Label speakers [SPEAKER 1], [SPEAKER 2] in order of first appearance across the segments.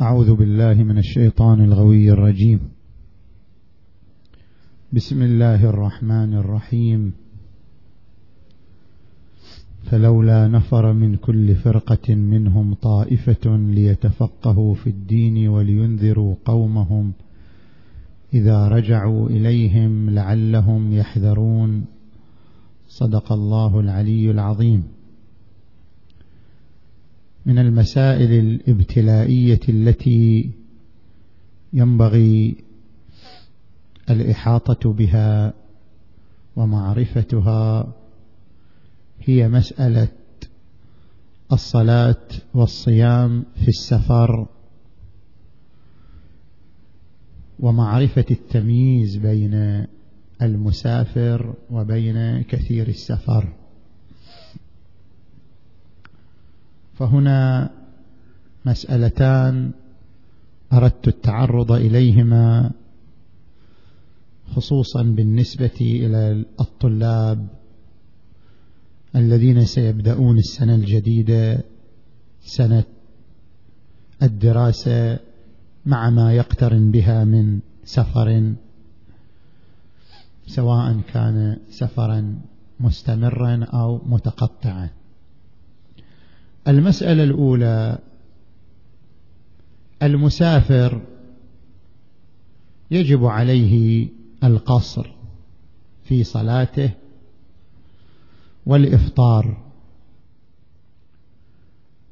[SPEAKER 1] أعوذ بالله من الشيطان الغوي الرجيم. بسم الله الرحمن الرحيم. فلولا نفر من كل فرقة منهم طائفة ليتفقهوا في الدين ولينذروا قومهم إذا رجعوا إليهم لعلهم يحذرون. صدق الله العلي العظيم. من المسائل الابتلائية التي ينبغي الإحاطة بها ومعرفتها هي مسألة الصلاة والصيام في السفر ومعرفة التمييز بين المسافر وبين كثير السفر. فهنا مسألتان أردت التعرض إليهما خصوصا بالنسبة إلى الطلاب الذين سيبدأون السنة الجديدة سنة الدراسة مع ما يقترن بها من سفر سواء كان سفرا مستمرا أو متقطعا. المسألة الأولى المسافر يجب عليه القصر في صلاته والإفطار.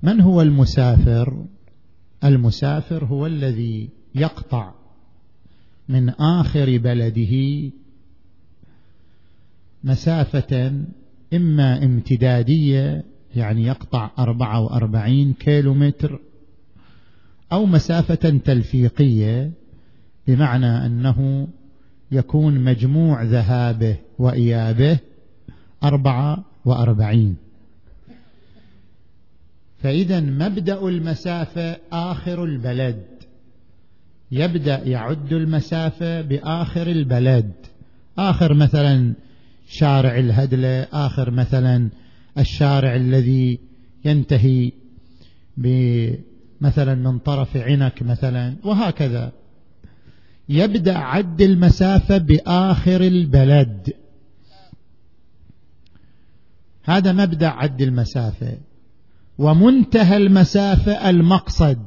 [SPEAKER 1] من هو المسافر؟ المسافر هو الذي يقطع من آخر بلده مسافة إما امتدادية يعني يقطع أربعة وأربعين كيلو متر أو مسافة تلفيقية بمعنى أنه يكون مجموع ذهابه وإيابه أربعة وأربعين. فإذا مبدأ المسافة آخر البلد. يبدأ يعد المسافة بآخر البلد. آخر مثلا شارع الهدلة آخر مثلا الشارع الذي ينتهي مثلا من طرف عنك مثلا وهكذا. يبدأ عد المسافة بآخر البلد. هذا مبدأ عد المسافة. ومنتهى المسافة المقصد.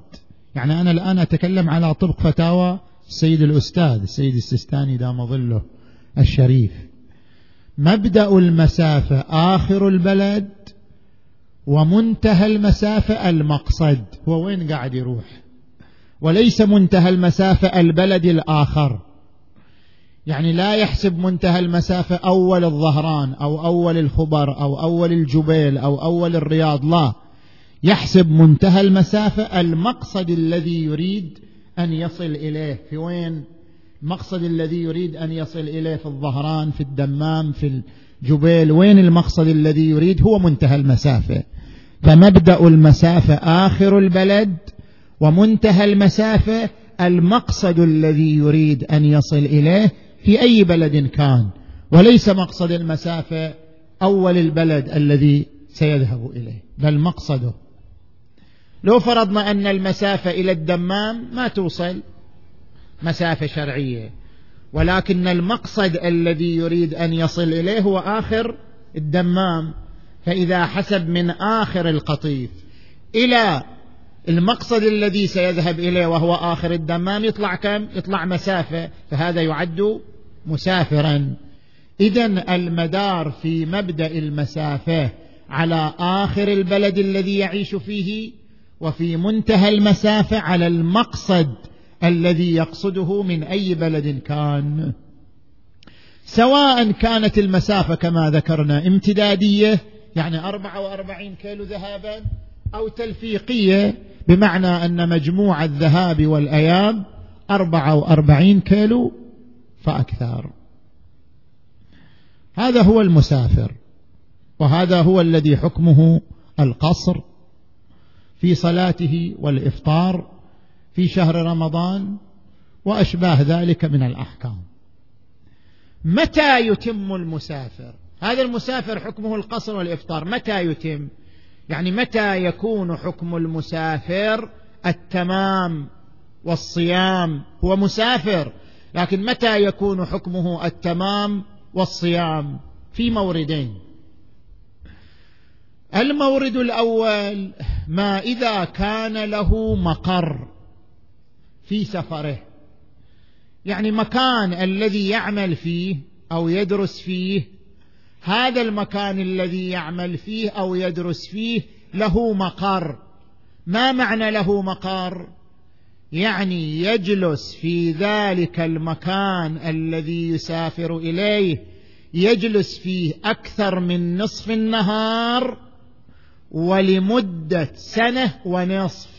[SPEAKER 1] يعني أنا الآن أتكلم على طبق فتاوى السيد الأستاذ السيد السيستاني دام ظله الشريف. مبدأ المسافة آخر البلد ومنتهى المسافة المقصد. هو وين قاعد يروح؟ وليس منتهى المسافة البلد الآخر. يعني لا يحسب منتهى المسافة أول الظهران أو أول الخبر أو أول الجبيل أو أول الرياض لا. يحسب منتهى المسافة المقصد الذي يريد أن يصل إليه. في وين؟ المقصد الذي يريد أن يصل إليه في الظهران في الدمام في الجبيل وين المقصد الذي يريد؟ هو منتهى المسافة. فمبدأ المسافة آخر البلد ومنتهى المسافة المقصد الذي يريد أن يصل إليه في أي بلد كان. وليس مقصد المسافة أول البلد الذي سيذهب إليه بل مقصده. لو فرضنا أن المسافة إلى الدمام ما توصل؟ مسافة شرعية. ولكن المقصد الذي يريد أن يصل إليه هو آخر الدمام. فإذا حسب من آخر القطيف إلى المقصد الذي سيذهب إليه وهو آخر الدمام يطلع كم؟ يطلع مسافة. فهذا يعد مسافرا. اذا المدار في مبدأ المسافة على آخر البلد الذي يعيش فيه وفي منتهى المسافة على المقصد الذي يقصده من أي بلد كان. سواء كانت المسافة كما ذكرنا امتدادية يعني أربعة وأربعين كيلو ذهابا أو تلفيقية بمعنى أن مجموع الذهاب والاياب أربعة وأربعين كيلو فأكثر. هذا هو المسافر وهذا هو الذي حكمه القصر في صلاته والإفطار. في شهر رمضان وأشباه ذلك من الأحكام. متى يتم المسافر؟ هذا المسافر حكمه القصر والإفطار. متى يتم؟ يعني متى يكون حكم المسافر التمام والصيام؟ هو مسافر لكن متى يكون حكمه التمام والصيام؟ في موردين. المورد الأول ما إذا كان له مقر. في سفره. يعني مكان الذي يعمل فيه أو يدرس فيه هذا المكان الذي يعمل فيه أو يدرس فيه له مقر. ما معنى له مقر؟ يعني يجلس في ذلك المكان الذي يسافر إليه يجلس فيه أكثر من نصف النهار ولمدة سنة ونصف.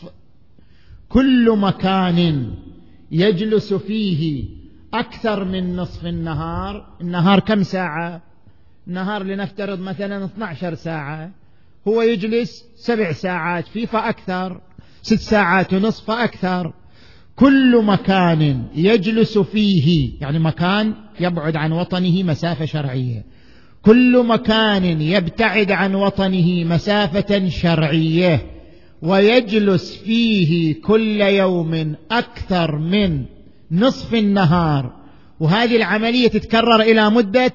[SPEAKER 1] كل مكان يجلس فيه أكثر من نصف النهار. النهار كم ساعة؟ النهار لنفترض مثلا 12 ساعة. هو يجلس سبع ساعات فيه فاكثر ست ساعات ونصف فاكثر كل مكان يجلس فيه يعني مكان يبعد عن وطنه مسافة شرعية. كل مكان يبتعد عن وطنه مسافة شرعية. ويجلس فيه كل يوم أكثر من نصف النهار. وهذه العملية تتكرر إلى مدة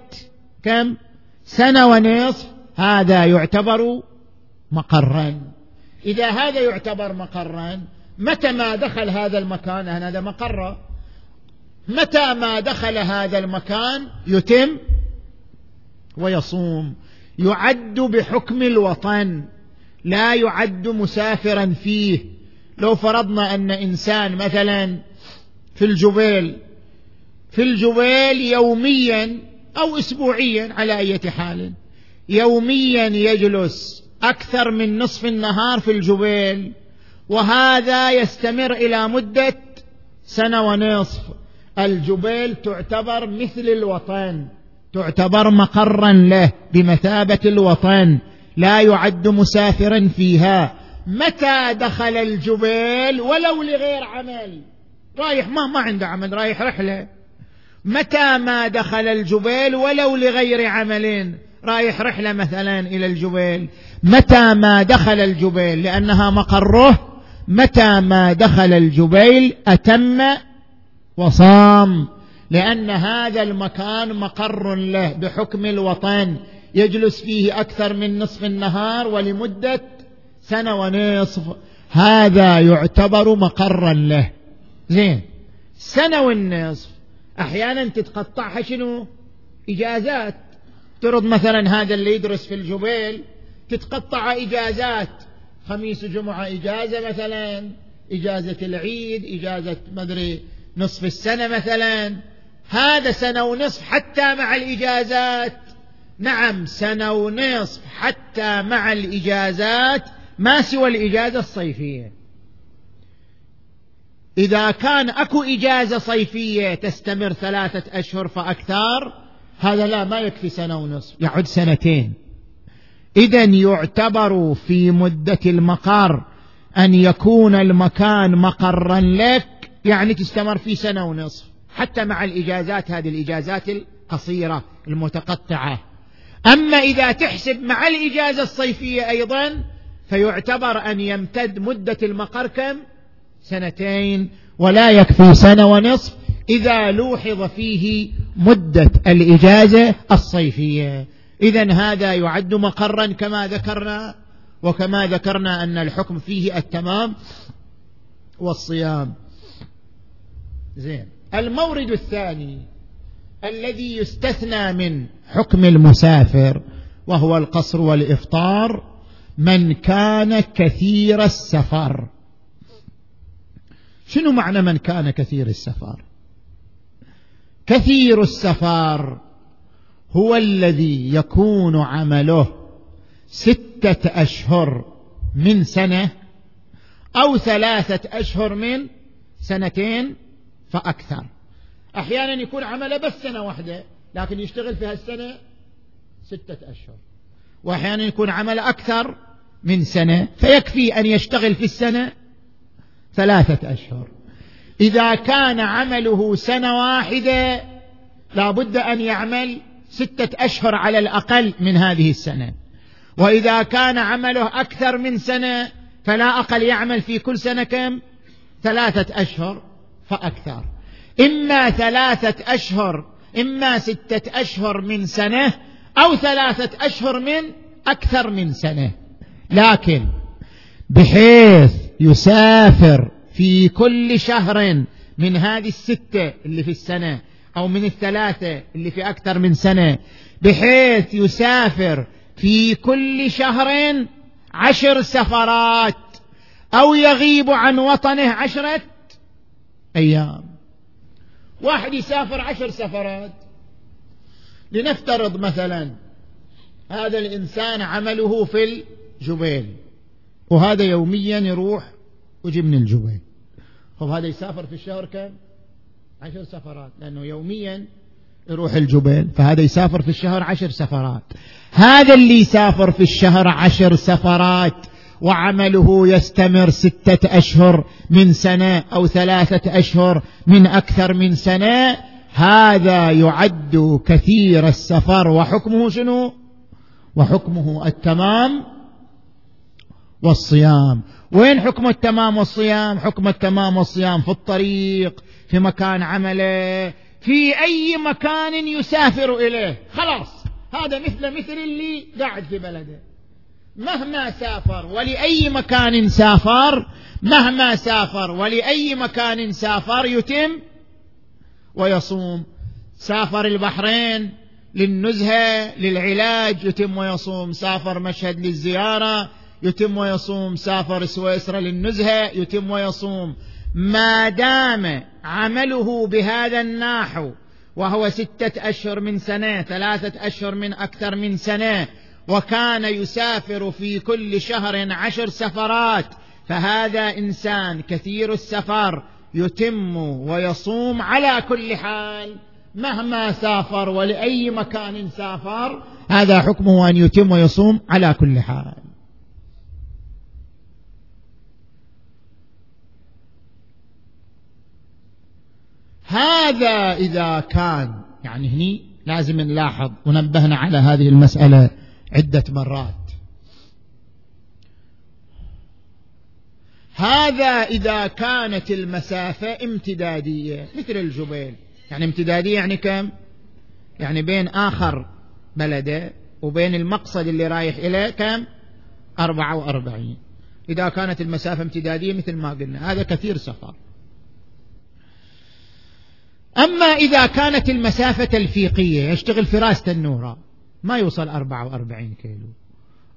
[SPEAKER 1] كم؟ سنة ونصف. هذا يعتبر مقرا. إذا هذا يعتبر مقرا متى ما دخل هذا المكان؟ هذا مقر. متى ما دخل هذا المكان؟ يتم ويصوم. يعد بحكم الوطن. لا يعد مسافرا فيه. لو فرضنا أن إنسان مثلا في الجبيل في الجبيل يوميا أو اسبوعيا على أي حال يوميا يجلس أكثر من نصف النهار في الجبيل وهذا يستمر إلى مدة سنة ونصف. الجبيل تعتبر مثل الوطن تعتبر مقرا له بمثابة الوطن. لا يعد مسافرا فيها. متى دخل الجبيل؟ ولو لغير عمل. رايح ما ما عنده عمل رايح رحلة. متى ما دخل الجبيل؟ ولو لغير عمل. رايح رحلة مثلا إلى الجبيل. متى ما دخل الجبيل؟ لأنها مقره. متى ما دخل الجبيل؟ أتم وصام. لأن هذا المكان مقر له بحكم الوطن. يجلس فيه أكثر من نصف النهار ولمدة سنة ونصف. هذا يعتبر مقرا له. زين. سنة والنصف أحيانا تتقطعها شنو؟ إجازات. ترد مثلا هذا اللي يدرس في الجبيل تتقطع إجازات. خميس وجمعة إجازة مثلا إجازة العيد إجازة مدري نصف السنة مثلا. هذا سنة ونصف حتى مع الإجازات. نعم سنة ونصف حتى مع الإجازات ما سوى الإجازة الصيفية. إذا كان أكو إجازة صيفية تستمر ثلاثة أشهر فأكثر هذا لا ما يكفي سنة ونصف يعد سنتين. اذا يعتبر في مدة المقر أن يكون المكان مقرا لك يعني تستمر في سنة ونصف حتى مع الإجازات هذه الإجازات القصيرة المتقطعة. أما إذا تحسب مع الإجازة الصيفية أيضا فيعتبر أن يمتد مدة المقر كم؟ سنتين ولا يكفي سنة ونصف إذا لوحظ فيه مدة الإجازة الصيفية. اذا هذا يعد مقرا كما ذكرنا وكما ذكرنا أن الحكم فيه التمام والصيام. زين. المورد الثاني. الذي يستثنى من حكم المسافر وهو القصر والإفطار من كان كثير السفر. شنو معنى من كان كثير السفر؟ كثير السفر هو الذي يكون عمله ستة أشهر من سنة أو ثلاثة أشهر من سنتين فأكثر. أحيانا يكون عمله بس سنة واحدة لكن يشتغل في هالسنه ستة أشهر. وأحيانا يكون عمله أكثر من سنة فيكفي أن يشتغل في السنة ثلاثة أشهر. إذا كان عمله سنة واحدة لا بد أن يعمل ستة أشهر على الأقل من هذه السنة. وإذا كان عمله أكثر من سنة فلا أقل يعمل في كل سنة كم؟ ثلاثة أشهر فأكثر. إما ثلاثة أشهر إما ستة أشهر من سنة أو ثلاثة أشهر من أكثر من سنة. لكن بحيث يسافر في كل شهر من هذه الستة اللي في السنة أو من الثلاثة اللي في أكثر من سنة بحيث يسافر في كل شهر عشر سفرات أو يغيب عن وطنه عشرة أيام. واحد يسافر عشر سفرات. لنفترض مثلا هذا الإنسان عمله في الجبيل وهذا يوميا يروح ويجي من الجبيل. طب هذا يسافر في الشهر كم؟ عشر سفرات لأنه يوميا يروح الجبل فهذا يسافر في الشهر عشر سفرات. هذا اللي يسافر في الشهر عشر سفرات. وعمله يستمر ستة أشهر من سنة أو ثلاثة أشهر من أكثر من سنة. هذا يعد كثير السفر. وحكمه شنو؟ وحكمه التمام والصيام. وين حكم التمام والصيام؟ حكم التمام والصيام في الطريق في مكان عمله في أي مكان يسافر إليه. خلاص هذا مثل مثل اللي قاعد في بلده. مهما سافر ولأي مكان سافر مهما سافر ولأي مكان سافر يتم ويصوم. سافر البحرين للنزهة للعلاج يتم ويصوم. سافر مشهد للزيارة يتم ويصوم. سافر سويسرا للنزهة يتم ويصوم. ما دام عمله بهذا النحو وهو ستة أشهر من سنة ثلاثة أشهر من أكثر من سنة وكان يسافر في كل شهر عشر سفرات فهذا إنسان كثير السفر يتم ويصوم على كل حال مهما سافر ولأي مكان سافر هذا حكمه أن يتم ويصوم على كل حال. هذا إذا كان يعني هني لازم نلاحظ ونبهنا على هذه المسألة عدة مرات. هذا إذا كانت المسافة امتدادية مثل الجبيل. يعني امتدادية يعني كم؟ يعني بين آخر بلده وبين المقصد اللي رايح إليه كم؟ أربعة وأربعين. إذا كانت المسافة امتدادية مثل ما قلنا. هذا كثير سفر. أما إذا كانت المسافة الفيقية يشتغل في راس النورة ما يوصل 44 كيلو.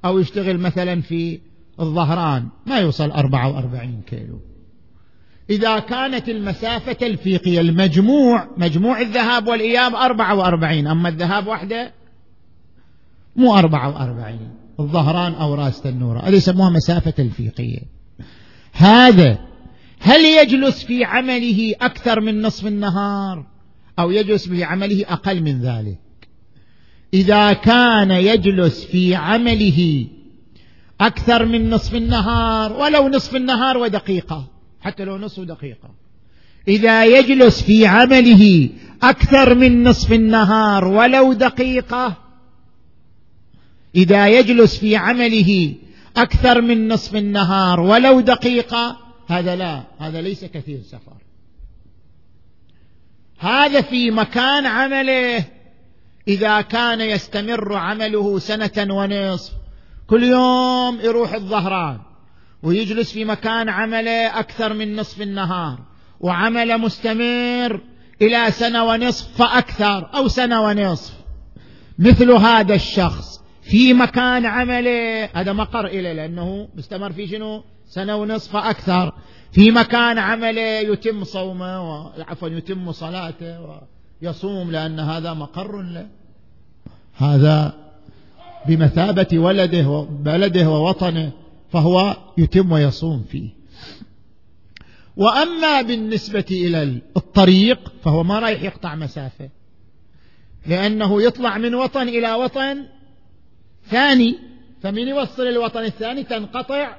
[SPEAKER 1] أو يشتغل مثلا في الظهران ما يوصل 44 كيلو. إذا كانت المسافة الفيقية المجموع مجموع الذهاب والإياب 44 أما الذهاب وحده مو 44 الظهران أو راس النورة هذه يسموها مسافة الفيقية. هذا هل يجلس في عمله أكثر من نصف النهار؟ أو يجلس في عمله أقل من ذلك؟ إذا كان يجلس في عمله أكثر من نصف النهار ولو نصف النهار ودقيقة حتى لو نصف دقيقة. إذا يجلس في عمله أكثر من نصف النهار ولو دقيقة إذا يجلس في عمله أكثر من نصف النهار ولو دقيقة هذا لا هذا ليس كثير سفر. هذا في مكان عمله. إذا كان يستمر عمله سنة ونصف كل يوم يروح الظهران ويجلس في مكان عمله أكثر من نصف النهار وعمل مستمر إلى سنة ونصف فأكثر أو سنة ونصف. مثل هذا الشخص في مكان عمله هذا مقر إليه لأنه مستمر في شنو؟ سنة ونصف أكثر في مكان عمله يتم صومه عفوا يتم صلاته ويصوم لأن هذا مقر له. هذا بمثابة ولده وبلده ووطنه فهو يتم ويصوم فيه. وأما بالنسبة إلى الطريق فهو ما رايح يقطع مسافة. لأنه يطلع من وطن إلى وطن ثاني فمن يوصل الوطن الثاني تنقطع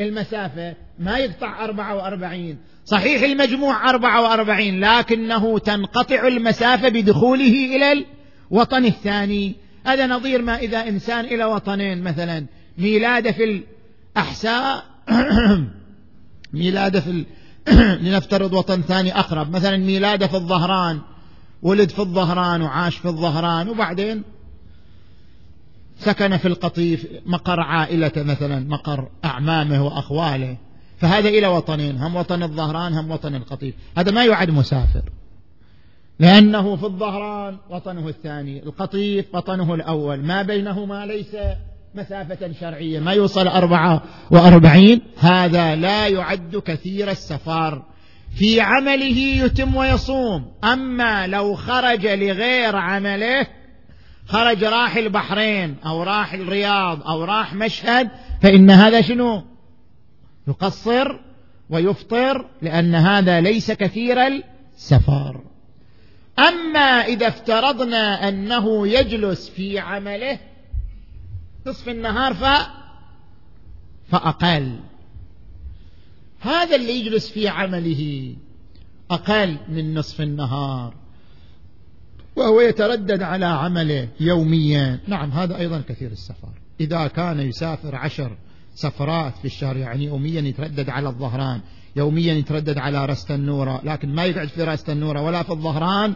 [SPEAKER 1] المسافة ما يقطع أربعة وأربعين. صحيح المجموع أربعة وأربعين لكنه تنقطع المسافة بدخوله إلى الوطن الثاني. هذا نظير ما إذا إنسان إلى وطنين مثلا. ميلاده في الأحساء ميلاده في لنفترض وطن ثاني أقرب. مثلا ميلاده في الظهران ولد في الظهران وعاش في الظهران وبعدين سكن في القطيف مقر عائلته مثلا مقر أعمامه وأخواله. فهذا إلى وطنين هم وطن الظهران هم وطن القطيف. هذا ما يعد مسافر. لأنه في الظهران وطنه الثاني القطيف وطنه الأول. ما بينهما ليس مسافة شرعية ما يوصل أربعة وأربعين. هذا لا يعد كثير السفر. في عمله يتم ويصوم. أما لو خرج لغير عمله خرج راح البحرين أو راح الرياض أو راح مشهد فإن هذا شنو؟ يقصر ويفطر لأن هذا ليس كثير السفر. أما إذا افترضنا أنه يجلس في عمله نصف النهار ف فأقل. هذا اللي يجلس في عمله أقل من نصف النهار. وهو يتردد على عمله يوميا. نعم هذا أيضا كثير السفر. إذا كان يسافر عشر سفرات في الشهر يعني يوميا يتردد على الظهران يوميا يتردد على رست النورة لكن ما يقعد في رست النورة ولا في الظهران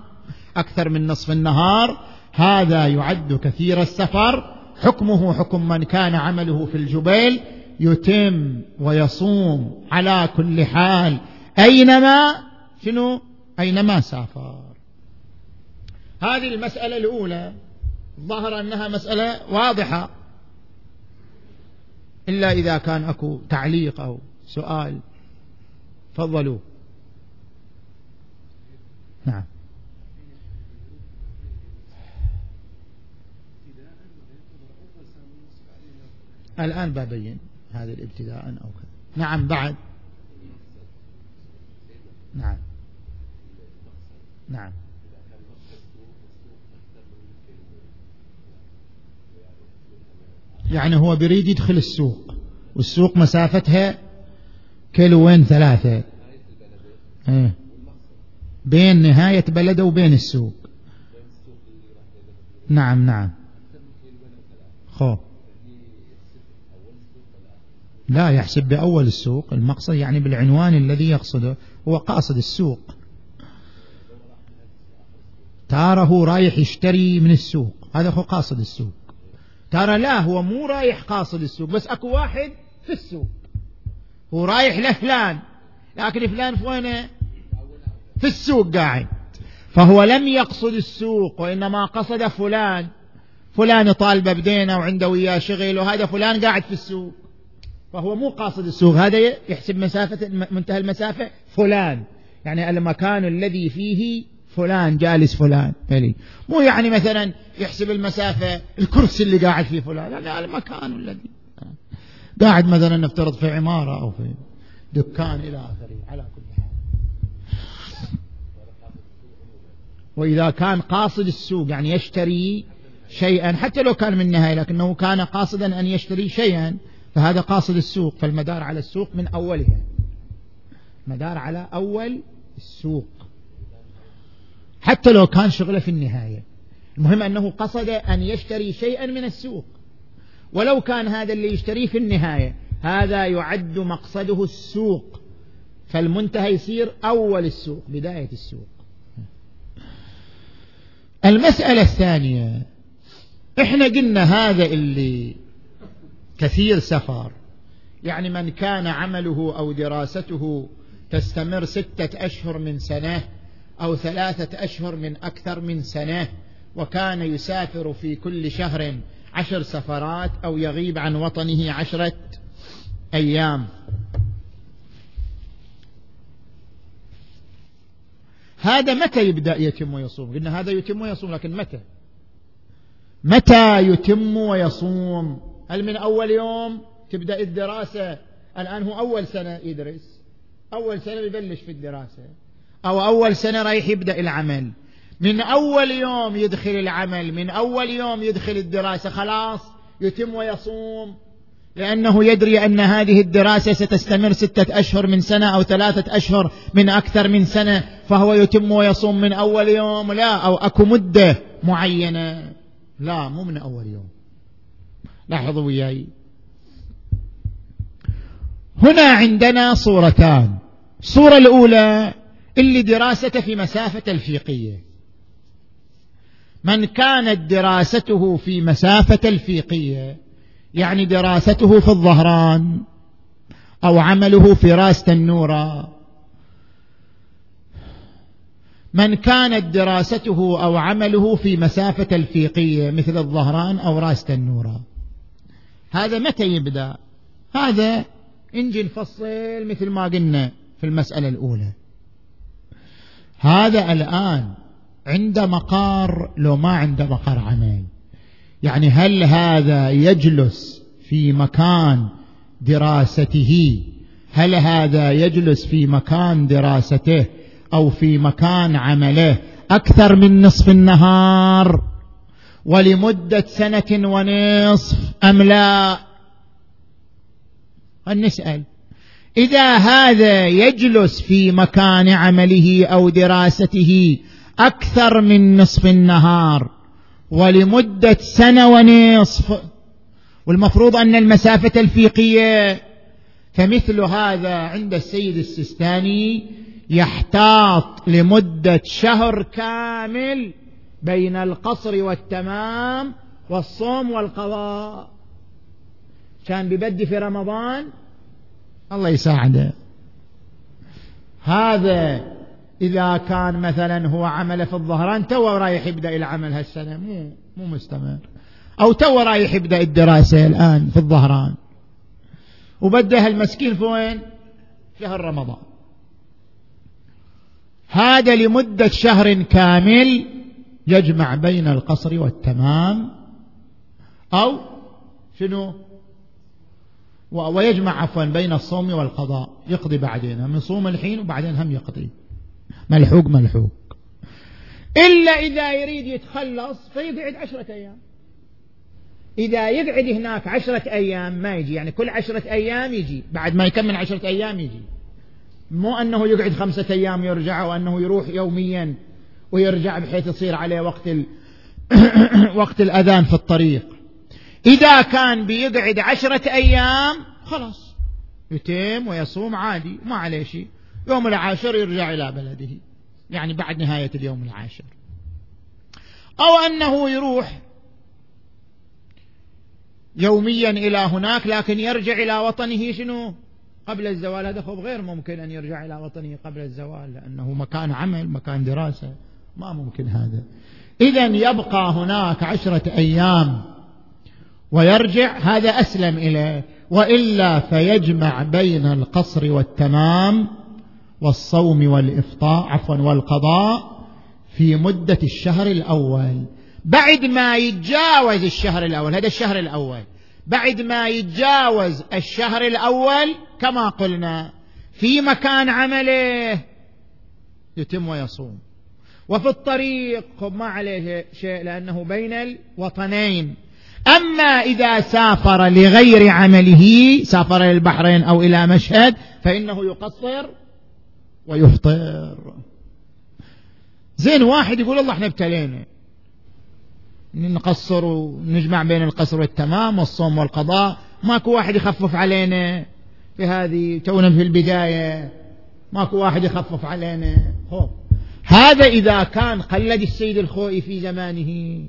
[SPEAKER 1] أكثر من نصف النهار هذا يعد كثير السفر. حكمه حكم من كان عمله في الجبيل يتم ويصوم على كل حال. أينما؟ شنو؟ أينما سافر. هذه المسألة الأولى. ظهر أنها مسألة واضحة. إلا إذا كان أكو تعليق أو سؤال تفضلوا. نعم. الآن ببين هذا الابتداء أو كذا. نعم بعد. نعم. نعم. يعني هو بريد يدخل السوق والسوق مسافتها كيلوين ثلاثة. إيه. بين نهاية بلده وبين السوق. نعم نعم. خو لا يحسب بأول السوق. المقصد يعني بالعنوان الذي يقصده هو قاصد السوق. تارة رايح يشتري من السوق. هذا هو قاصد السوق. ترى لا هو مو رايح قاصد السوق بس أكو واحد في السوق. هو رايح لفلان لكن فلان في وينه في السوق قاعد. فهو لم يقصد السوق وإنما قصد فلان. فلان طالبه بدينه وعنده وياه شغل وهذا فلان قاعد في السوق. فهو مو قاصد السوق هذا يحسب مسافة منتهى المسافة فلان. يعني المكان الذي فيه فلان جالس فلان. فلي مو يعني مثلا يحسب المسافة الكرسي اللي قاعد فيه فلان. هذا المكان الذي. قاعد مثلا نفترض في عمارة أو في دكان إلى آخره على كل حال. وإذا كان قاصد السوق يعني يشتري شيئا حتى لو كان من النهاية لكنه كان قاصدا أن يشتري شيئا فهذا قاصد السوق. فالمدار على السوق من أولها. مدار على أول السوق. حتى لو كان شغله في النهاية. المهم أنه قصد أن يشتري شيئا من السوق. ولو كان هذا اللي يشتريه في النهاية هذا يعد مقصده السوق. فالمنتهى يصير أول السوق بداية السوق. المسألة الثانية إحنا قلنا هذا اللي كثير سفر. يعني من كان عمله أو دراسته تستمر ستة أشهر من سنة أو ثلاثة أشهر من أكثر من سنة وكان يسافر في كل شهر عشر سفرات أو يغيب عن وطنه عشرة أيام. هذا متى يبدأ يتم ويصوم؟ قلنا هذا يتم ويصوم لكن متى؟ متى يتم ويصوم؟ هل من أول يوم تبدأ الدراسة؟ الآن هو أول سنة يدرس أول سنة يبلش في الدراسة. أو أول سنة رايح يبدأ العمل. من أول يوم يدخل العمل من أول يوم يدخل الدراسة خلاص يتم ويصوم. لأنه يدري أن هذه الدراسة ستستمر ستة أشهر من سنة أو ثلاثة أشهر من أكثر من سنة فهو يتم ويصوم من أول يوم لا أو أكو مدة معينة. لا مو من أول يوم. لاحظوا وياي. هنا عندنا صورتان. الصورة الأولى اللي دراسته في مسافة الفيقية. من كانت دراسته في مسافة الفيقية يعني دراسته في الظهران أو عمله في راس تنورة. من كانت دراسته أو عمله في مسافة الفيقية مثل الظهران أو راس تنورة. هذا متى يبدأ؟ هذا انجي نفصل مثل ما قلنا في المسألة الأولى. هذا الآن عند مقار لو ما عنده مقر عمل يعني هل هذا يجلس في مكان دراسته؟ هل هذا يجلس في مكان دراسته أو في مكان عمله؟ أكثر من نصف النهار. ولمدة سنة ونصف أم لا؟ نسأل؟ إذا هذا يجلس في مكان عمله أو دراسته أكثر من نصف النهار ولمدة سنة ونصف. والمفروض أن المسافة الفيقية فمثل هذا عند السيد السيستاني يحتاط لمدة شهر كامل بين القصر والتمام والصوم والقضاء. كان ببدي في رمضان الله يساعده. هذا إذا كان مثلا هو عمله في الظهران تو رايح يبدأ العمل هالسنة. مو مو مستمر. أو تو رايح يبدأ الدراسة الآن في الظهران. وبدأ هالمسكين في وين شهر رمضان. هذا لمدة شهر كامل يجمع بين القصر والتمام. أو شنو؟ ويجمع عفوا بين الصوم والقضاء. يقضي بعدين من صوم الحين وبعدين هم يقضي. ملحوق ملحوق. إلا إذا يريد يتخلص فيقعد عشرة أيام. إذا يقعد هناك عشرة أيام ما يجي يعني كل عشرة أيام يجي. بعد ما يكمل عشرة أيام يجي. مو أنه يقعد خمسة أيام يرجع وأنه يروح يوميا ويرجع بحيث يصير عليه وقت ال... وقت الأذان في الطريق. إذا كان بيقعد عشرة أيام خلاص. يتم ويصوم عادي ما عليه شيء. يوم العاشر يرجع إلى بلده. يعني بعد نهاية اليوم العاشر. أو أنه يروح يوميا إلى هناك لكن يرجع إلى وطنه شنو؟ قبل الزوال. هذا خب غير ممكن أن يرجع إلى وطنه قبل الزوال لأنه مكان عمل مكان دراسة. ما ممكن هذا. إذا يبقى هناك عشرة أيام. ويرجع هذا أسلم إليه. وإلا فيجمع بين القصر والتمام والصوم والإفطاء عفوا والقضاء في مدة الشهر الأول. بعد ما يتجاوز الشهر الأول هذا الشهر الأول. بعد ما يتجاوز الشهر الأول كما قلنا في مكان عمله يتم ويصوم. وفي الطريق ما عليه شيء لأنه بين الوطنين. أما إذا سافر لغير عمله سافر إلى البحرين أو إلى مشهد فإنه يقصر ويفطر. زين واحد يقول الله إحنا ابتلينا. نقصر ونجمع بين القصر والتمام والصوم والقضاء. ماكو واحد يخفف علينا في هذه تونا في البداية. ماكو واحد يخفف علينا. هو. هذا إذا كان قلد السيد الخوئي في زمانه.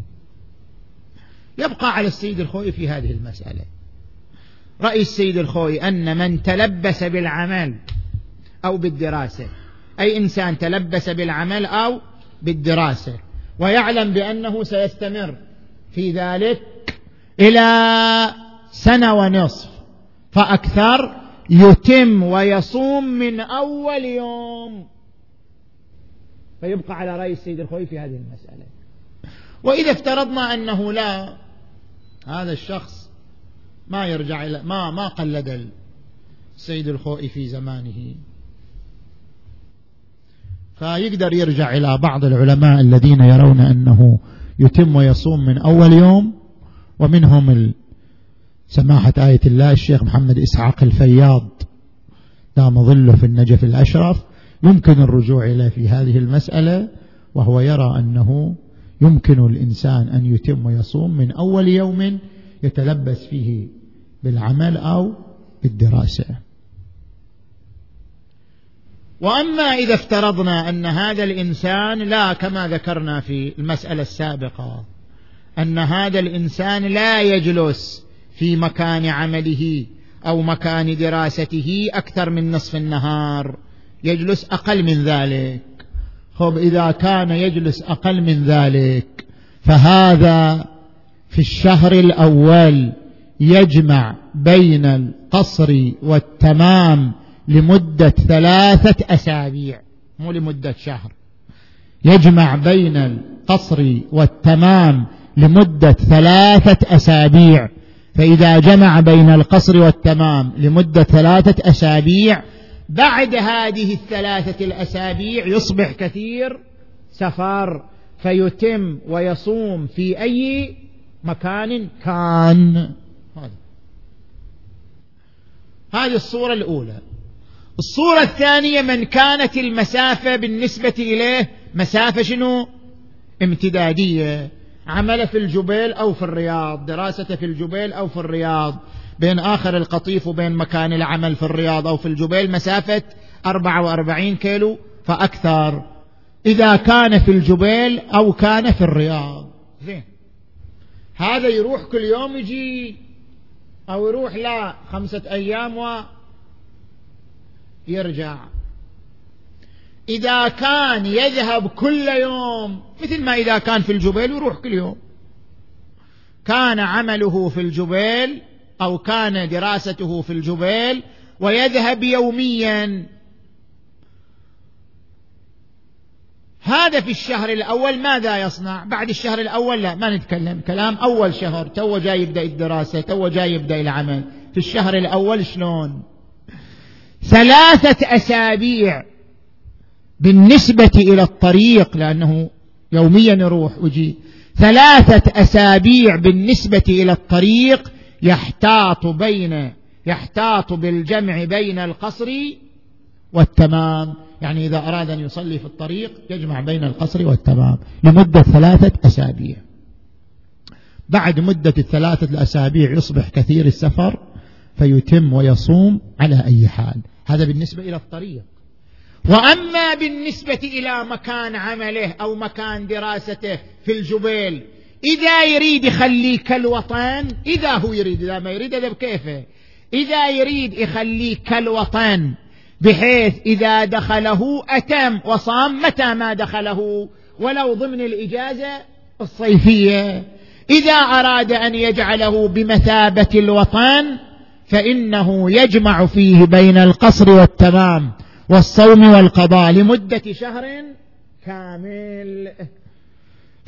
[SPEAKER 1] يبقى على السيد الخوئي في هذه المسألة. رأي السيد الخوئي أن من تلبس بالعمل أو بالدراسة أي إنسان تلبس بالعمل أو بالدراسة ويعلم بأنه سيستمر في ذلك إلى سنة ونصف فأكثر يتم ويصوم من أول يوم. فيبقى على رأي السيد الخوي في هذه المسألة. وإذا افترضنا أنه لا هذا الشخص ما يرجع إلى ما ما قلد السيد الخوئي في زمانه. فيقدر يرجع إلى بعض العلماء الذين يرون أنه يتم ويصوم من أول يوم ومنهم سماحة آية الله الشيخ محمد إسحاق الفياض دام ظله في النجف الأشرف. يمكن الرجوع إليه في هذه المسألة وهو يرى أنه يمكن الإنسان أن يتم ويصوم من أول يوم يتلبس فيه بالعمل أو بالدراسة. وأما إذا افترضنا أن هذا الإنسان لا كما ذكرنا في المسألة السابقة أن هذا الإنسان لا يجلس في مكان عمله أو مكان دراسته أكثر من نصف النهار يجلس أقل من ذلك. خب إذا كان يجلس أقل من ذلك فهذا في الشهر الأول يجمع بين القصر والتمام لمدة ثلاثة أسابيع مو لمدة شهر. يجمع بين القصر والتمام لمدة ثلاثة أسابيع فإذا جمع بين القصر والتمام لمدة ثلاثة أسابيع بعد هذه الثلاثة الأسابيع يصبح كثير سفر فيتم ويصوم في أي مكان كان. هذا. هذه الصورة الأولى. الصورة الثانية من كانت المسافة بالنسبة إليه مسافة شنو؟ امتدادية. عمل في الجبيل أو في الرياض دراسته في الجبيل أو في الرياض. بين آخر القطيف وبين مكان العمل في الرياض أو في الجبيل مسافة 44 كيلو فأكثر. إذا كان في الجبيل أو كان في الرياض. زين. هذا يروح كل يوم يجي أو يروح لا خمسة أيام ويرجع إذا كان يذهب كل يوم مثل ما إذا كان في الجبيل يروح كل يوم. كان عمله في الجبيل أو كان دراسته في الجبيل ويذهب يوميا. هذا في الشهر الأول ماذا يصنع؟ بعد الشهر الأول لا ما نتكلم. كلام أول شهر تو جاي يبدأ الدراسة تو جاي يبدأ العمل. في الشهر الأول شلون؟ ثلاثة أسابيع بالنسبة إلى الطريق لأنه يوميا يروح ويجي. ثلاثة أسابيع بالنسبة إلى الطريق يحتاط بين يحتاط بالجمع بين القصر والتمام. يعني إذا أراد أن يصلي في الطريق يجمع بين القصر والتمام لمدة ثلاثة أسابيع. بعد مدة الثلاثة الأسابيع يصبح كثير السفر فيتم ويصوم على أي حال. هذا بالنسبة إلى الطريق. وأما بالنسبة إلى مكان عمله أو مكان دراسته في الجبيل إذا يريد يخليه كالوطن إذا هو يريد إذا ما يريد هذا بكيفه. إذا يريد يخليه كالوطن بحيث إذا دخله أتم وصام متى ما دخله؟ ولو ضمن الإجازة الصيفية. إذا أراد أن يجعله بمثابة الوطن فإنه يجمع فيه بين القصر والتمام والصوم والقضاء لمدة شهر كامل.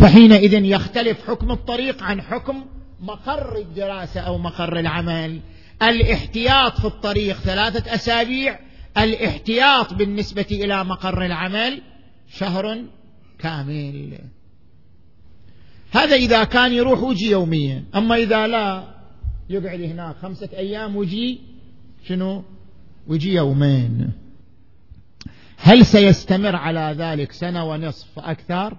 [SPEAKER 1] فحينئذ يختلف حكم الطريق عن حكم مقر الدراسة أو مقر العمل. الاحتياط في الطريق ثلاثة أسابيع الاحتياط بالنسبة إلى مقر العمل شهر كامل. هذا إذا كان يروح ويجي يوميا أما إذا لا يقعد هناك خمسة أيام ويجي شنو؟ ويجي يومين. هل سيستمر على ذلك سنة ونصف فاكثر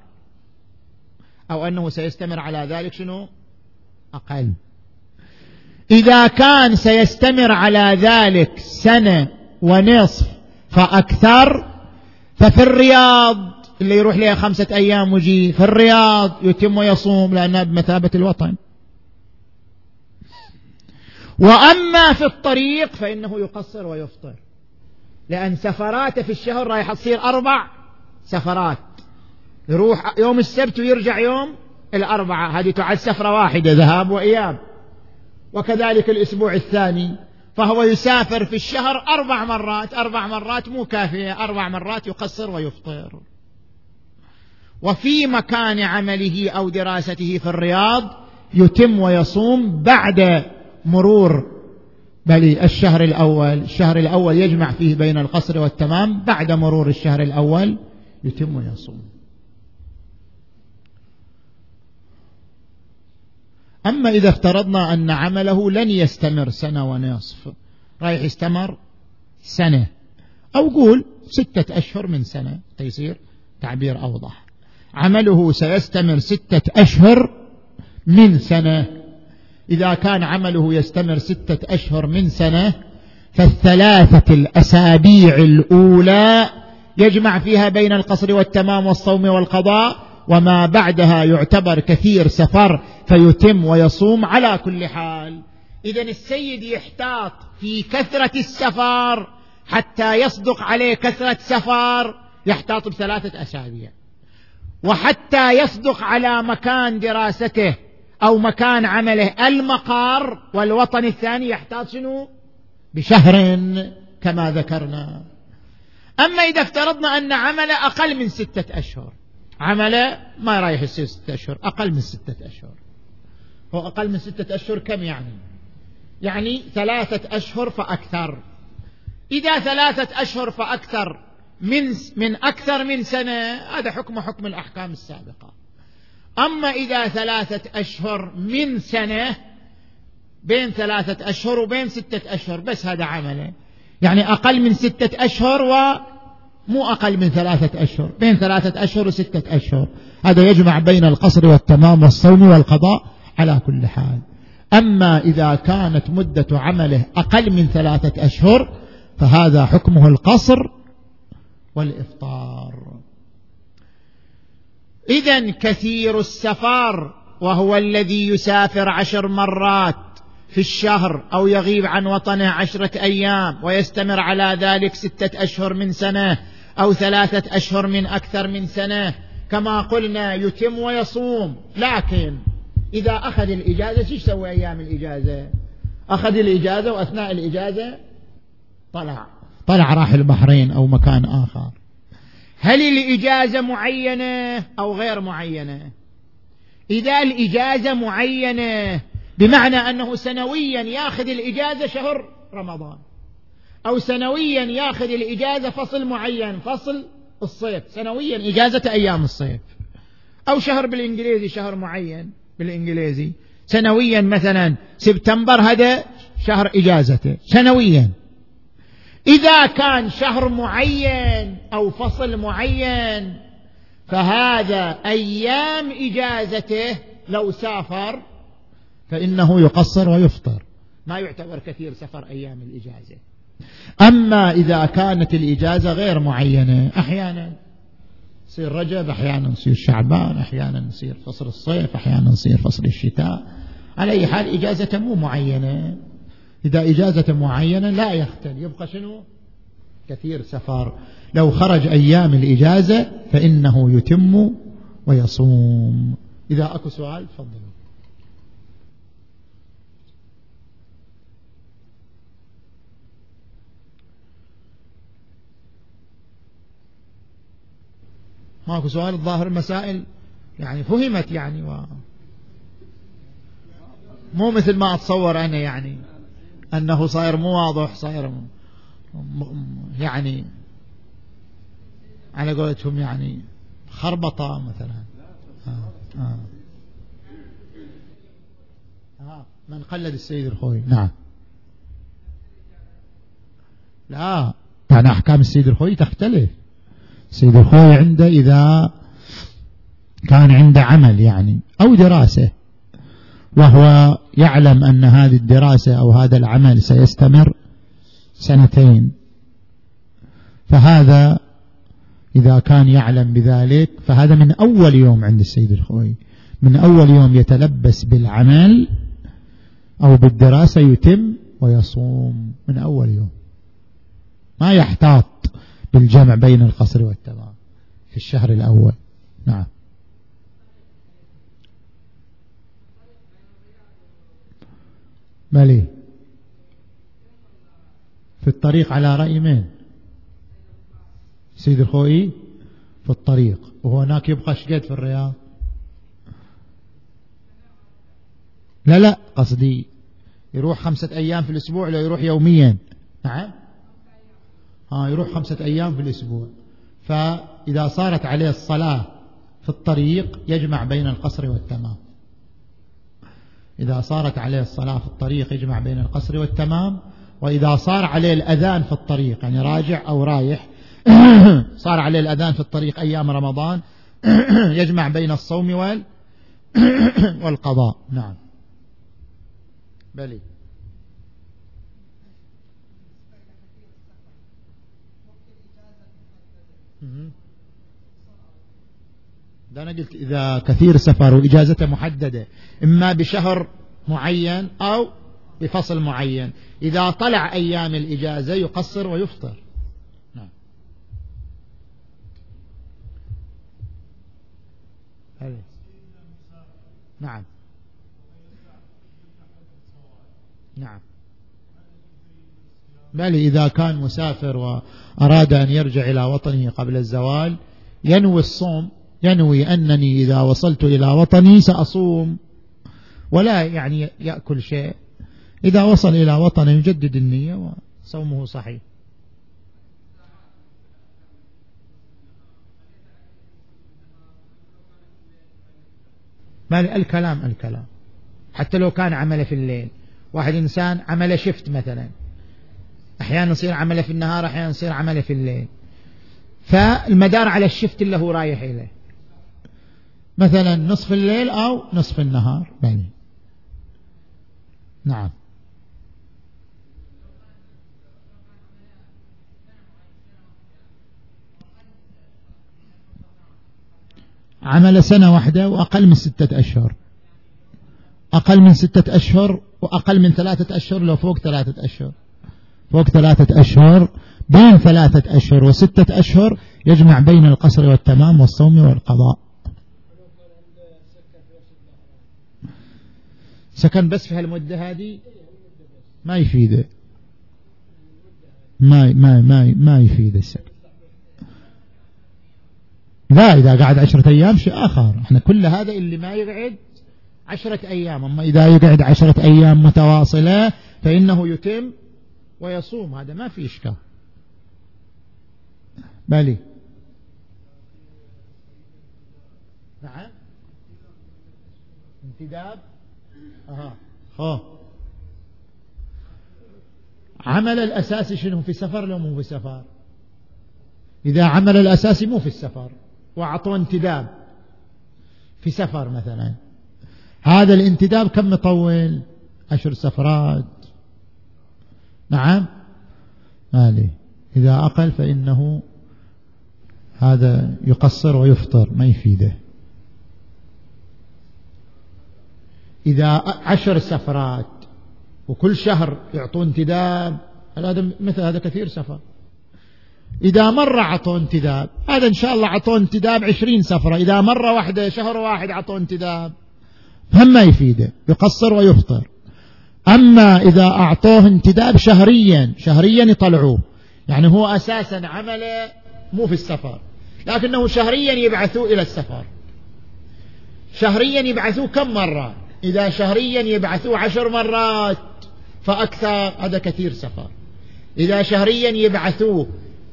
[SPEAKER 1] أو أنه سيستمر على ذلك شنو؟ أقل. إذا كان سيستمر على ذلك سنة ونصف فأكثر ففي الرياض اللي يروح لها خمسة أيام وجي في الرياض يتم ويصوم لأنها بمثابة الوطن. وأما في الطريق فإنه يقصر ويفطر. لأن سفراته في الشهر رايح تصير أربع سفرات. يروح يوم السبت ويرجع يوم الأربعة. هذه تعد سفرة واحدة ذهاب وإياب. وكذلك الأسبوع الثاني فهو يسافر في الشهر أربع مرات. أربع مرات مو كافية أربع مرات يقصر ويفطر. وفي مكان عمله أو دراسته في الرياض يتم ويصوم بعد مرور بل الشهر الأول. الشهر الأول يجمع فيه بين القصر والتمام بعد مرور الشهر الأول يتم ويصوم. أما إذا افترضنا أن عمله لن يستمر سنة ونصف. رايح يستمر سنة. أو قول ستة أشهر من سنة تيصير تعبير أوضح. عمله سيستمر ستة أشهر من سنة. إذا كان عمله يستمر ستة أشهر من سنة فالثلاثة الأسابيع الأولى يجمع فيها بين القصر والتمام والصوم والقضاء وما بعدها يعتبر كثير سفر فيتم ويصوم على كل حال. اذا السيد يحتاط في كثرة السفر حتى يصدق عليه كثرة سفر يحتاط بثلاثة أسابيع. وحتى يصدق على مكان دراسته أو مكان عمله المقر والوطن الثاني يحتاط شنو؟ بشهر كما ذكرنا. أما إذا افترضنا أن عمله أقل من ستة أشهر عمله ما رايح يصير ستة أشهر؟ أقل من ستة أشهر. هو أقل من ستة أشهر كم يعني؟ يعني ثلاثة أشهر فأكثر. إذا ثلاثة أشهر فأكثر من من أكثر من سنة هذا حكم حكم الأحكام السابقة. أما إذا ثلاثة أشهر من سنة بين ثلاثة أشهر وبين ستة أشهر بس هذا عمله يعني أقل من ستة أشهر ومو أقل من ثلاثة أشهر بين ثلاثة أشهر وستة أشهر. هذا يجمع بين القصر والتمام والصوم والقضاء على كل حال. أما إذا كانت مدة عمله أقل من ثلاثة أشهر فهذا حكمه القصر والإفطار. إذا كثير السفر وهو الذي يسافر عشر مرات في الشهر أو يغيب عن وطنه عشرة أيام ويستمر على ذلك ستة أشهر من سنة أو ثلاثة أشهر من أكثر من سنة كما قلنا يتم ويصوم. لكن إذا أخذ الإجازة شو يسوي أيام الإجازة؟ أخذ الإجازة وأثناء الإجازة طلع. طلع راح البحرين أو مكان آخر. هل الإجازة معينة أو غير معينة؟ إذا الإجازة معينة بمعنى أنه سنويا ياخذ الإجازة شهر رمضان. أو سنويا ياخذ الإجازة فصل معين فصل الصيف. سنويا إجازة أيام الصيف. أو شهر بالإنجليزي شهر معين بالإنجليزي. سنويا مثلا سبتمبر هذا شهر إجازته. سنويا. إذا كان شهر معين أو فصل معين فهذا أيام إجازته لو سافر فإنه يقصر ويفطر. ما يعتبر كثير سفر أيام الإجازة. أما إذا كانت الإجازة غير معينة أحيانا يصير رجب أحيانا يصير شعبان أحيانا يصير فصل الصيف أحيانا يصير فصل الشتاء. على أي حال إجازة مو معينة. إذا إجازة معينة لا يختل يبقى شنو؟ كثير سفر. لو خرج أيام الإجازة فإنه يتم ويصوم. إذا أكو سؤال تفضلوا. ماكو سؤال الظاهر المسائل يعني فهمت يعني و مو مثل ما أتصور أنا يعني أنه صاير مو واضح صاير يعني على قولتهم يعني خربطة مثلا آه آه. آه. من قلد السيد الخوي نعم لا يعني أحكام السيد الخوي تختلف السيد الخوي عنده إذا كان عنده عمل يعني أو دراسة. وهو يعلم أن هذه الدراسة أو هذا العمل سيستمر سنتين. فهذا إذا كان يعلم بذلك فهذا من أول يوم عند السيد الخوي. من أول يوم يتلبس بالعمل أو بالدراسة يتم ويصوم. من أول يوم. ما يحتاط. بالجمع بين القصر والتمام في الشهر الأول. نعم. مالي في الطريق على رأي مين؟ سيد الخوئي؟ في الطريق. وهو هناك يبقى شقد في الرياض؟ لا لا قصدي يروح خمسة أيام في الأسبوع لا يروح يوميا. نعم. آه يروح خمسة أيام في الأسبوع. فإذا صارت عليه الصلاة في الطريق يجمع بين القصر والتمام. إذا صارت عليه الصلاة في الطريق يجمع بين القصر والتمام. وإذا صار عليه الأذان في الطريق يعني راجع أو رايح صار عليه الأذان في الطريق أيام رمضان يجمع بين الصوم وال والقضاء. نعم. بلي. ده أنا قلت إذا كثير سفر وإجازته محددة إما بشهر معين أو بفصل معين. إذا طلع أيام الإجازة يقصر ويفطر. نعم. نعم. نعم. بل إذا كان مسافر وأراد أن يرجع إلى وطنه قبل الزوال ينوي الصوم ينوي أنني إذا وصلت إلى وطني سأصوم ولا يعني يأكل شيء. إذا وصل إلى وطنه يجدد النية وصومه صحيح. ما الكلام الكلام. حتى لو كان عمله في الليل. واحد إنسان عمل شفت مثلا. أحيانا يصير عمله في النهار أحيانا يصير عمله في الليل. فالمدار على الشفت اللي هو رايح إليه. مثلا نصف الليل أو نصف النهار. بني. نعم. عمل سنة واحدة وأقل من ستة أشهر. أقل من ستة أشهر وأقل من ثلاثة أشهر لو فوق ثلاثة أشهر. فوق ثلاثة أشهر بين ثلاثة أشهر وستة أشهر يجمع بين القصر والتمام والصوم والقضاء. سكن بس في هالمدة هذه؟ ما يفيده. ما ما ما ما يفيد السكن. لا إذا قعد عشرة أيام شيء آخر. إحنا كل هذا اللي ما يقعد عشرة أيام. أما إذا يقعد عشرة أيام متواصلة فإنه يتم ويصوم هذا ما في إشكال. بلي. نعم. انتداب. أها. خو. عمل الأساسي شنو؟ في سفر لو مو في سفر؟ إذا عمل الأساسي مو في السفر وأعطوه انتداب. في سفر مثلا. هذا الانتداب كم مطول؟ عشر سفرات. نعم. مالي إذا أقل فإنه هذا يقصر ويفطر ما يفيده. إذا عشر سفرات وكل شهر يعطون انتداب هذا مثل هذا كثير سفر؟ إذا مرة عطوا انتداب هذا إن شاء الله عطوا انتداب عشرين سفرة إذا مرة واحدة شهر واحد عطوا انتداب. هم ما يفيده يقصر ويفطر. أما إذا أعطوه انتداب شهريا شهريا يطلعوه. يعني هو أساسا عمله مو في السفر. لكنه شهريا يبعثوه إلى السفر. شهريا يبعثوه كم مرة؟ إذا شهريا يبعثوه عشر مرات فأكثر هذا كثير سفر. إذا شهريا يبعثوه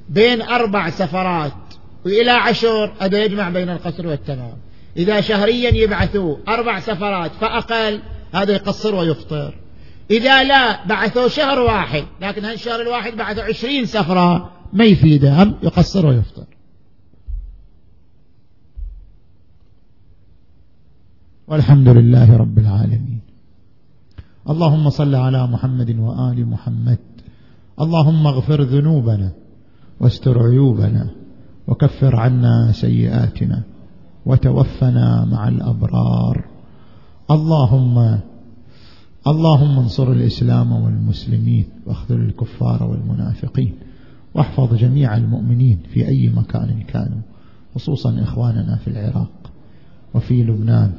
[SPEAKER 1] بين أربع سفرات وإلى عشر هذا يجمع بين القصر والتمام. إذا شهريا يبعثوه أربع سفرات فأقل هذا يقصر ويفطر إذا لا بعثوا شهر واحد لكن هالشهر الواحد بعثوا عشرين سفرة؟ ما يفيده هم يقصر ويفطر. والحمد لله رب العالمين. اللهم صل على محمد وآل محمد. اللهم اغفر ذنوبنا واستر عيوبنا وكفر عنا سيئاتنا وتوفنا مع الأبرار. اللهم اللهم انصر الإسلام والمسلمين واخذل الكفار والمنافقين واحفظ جميع المؤمنين في أي مكان كانوا خصوصا إخواننا في العراق وفي لبنان.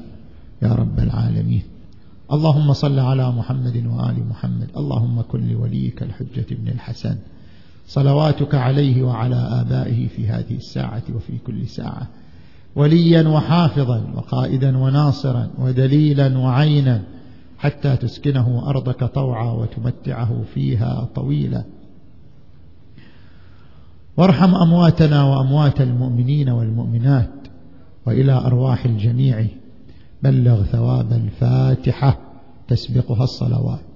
[SPEAKER 1] يا رب العالمين. اللهم صل على محمد وآل محمد. اللهم كن لوليك الحجة بن الحسن. صلواتك عليه وعلى آبائه في هذه الساعة وفي كل ساعة. وليا وحافظا وقائدا وناصرا ودليلا وعينا. حتى تسكنه أرضك طوعا وتمتعه فيها طويلا. وارحم أمواتنا وأموات المؤمنين والمؤمنات وإلى أرواح الجميع. بلغ ثواب الفاتحة. تسبقها الصلوات.